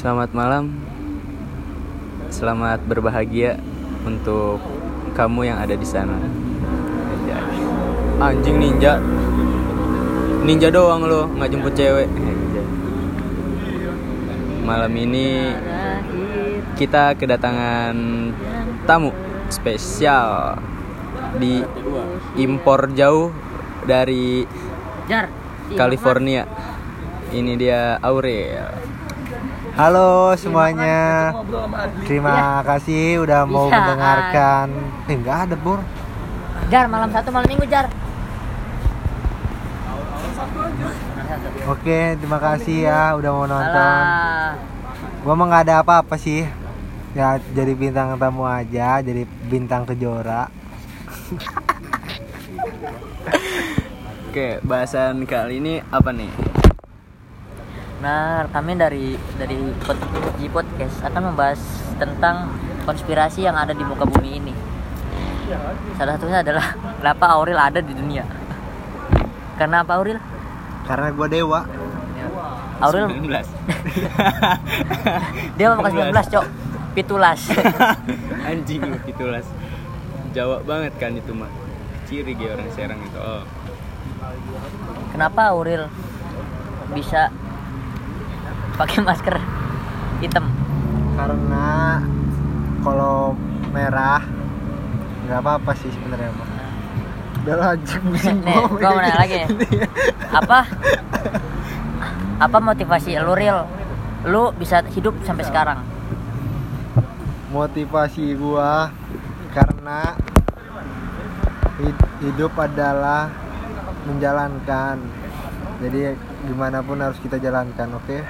Selamat malam. Selamat berbahagia untuk kamu yang ada di sana. Anjing ninja. Ninja doang lo, nggak jemput cewek. Malam ini kita kedatangan tamu spesial di impor jauh dari Jar. California. Ini dia Aurel. Halo semuanya. Terima kasih udah mau Iya. mendengarkan. Eh enggak ada, Bor. Jar malam satu malam minggu Jar. Oke, terima kasih ya udah mau nonton. Alah. Gua mah nggak ada apa-apa sih. Ya jadi bintang tamu aja, jadi bintang kejora. Oke, bahasan kali ini apa nih? Nah, kami dari dari Pod- G Podcast akan membahas tentang konspirasi yang ada di muka bumi ini. Salah satunya adalah kenapa Aurel ada di dunia. Karena apa Aurel? Karena gua dewa. Aurel 19. dia mau ke 19, Cok. Pitulas. Anjing lu itulah. Jawa banget kan itu mah. Ciri ge orang Serang itu. Oh. Kenapa Aurel bisa pakai masker hitam? Karena kalau merah nggak apa-apa sih sebenarnya mah. Udah pusing Nih, gua mau nanya lagi. Apa? Apa motivasi lu real? Lu bisa hidup sampai sekarang? motivasi gua karena hid- hidup adalah menjalankan jadi gimana pun harus kita jalankan oke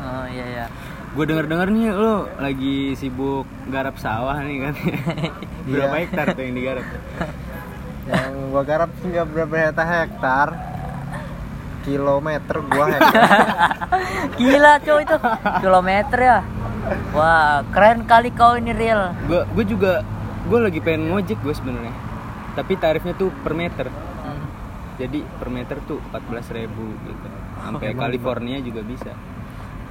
Oh iya iya. Gue denger-denger nih lo lagi sibuk garap sawah nih kan. Berapa Iya. hektar tuh yang digarap? yang gua garap sih nggak berapa hektar hektar kilometer gua hektar Gila cuy itu kilometer ya. Wah keren kali kau ini real. Gue gue juga gue lagi pengen ngojek gue sebenarnya. Tapi tarifnya tuh per meter. Hmm. Jadi per meter tuh 14.000 ribu gitu. Sampai emang California juga bisa.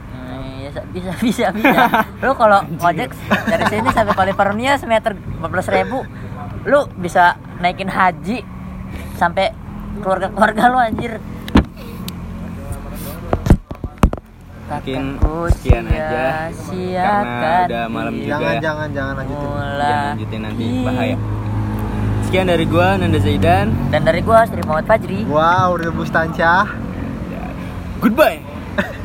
Hmm, ya, bisa bisa bisa. Lu kalau ojek dari sini sampai California semeter 14.000 ribu, lu bisa naikin haji sampai keluarga-keluarga lu anjir. Mungkin sekian aja, karena udah malam juga. jangan ya. jangan jangan lanjutin. Jangan lanjutin nanti bahaya. Sekian dari gua Nanda Zaidan. Dan dari gua Sri Muhammad Fajri. wow udah bustansyah Goodbye.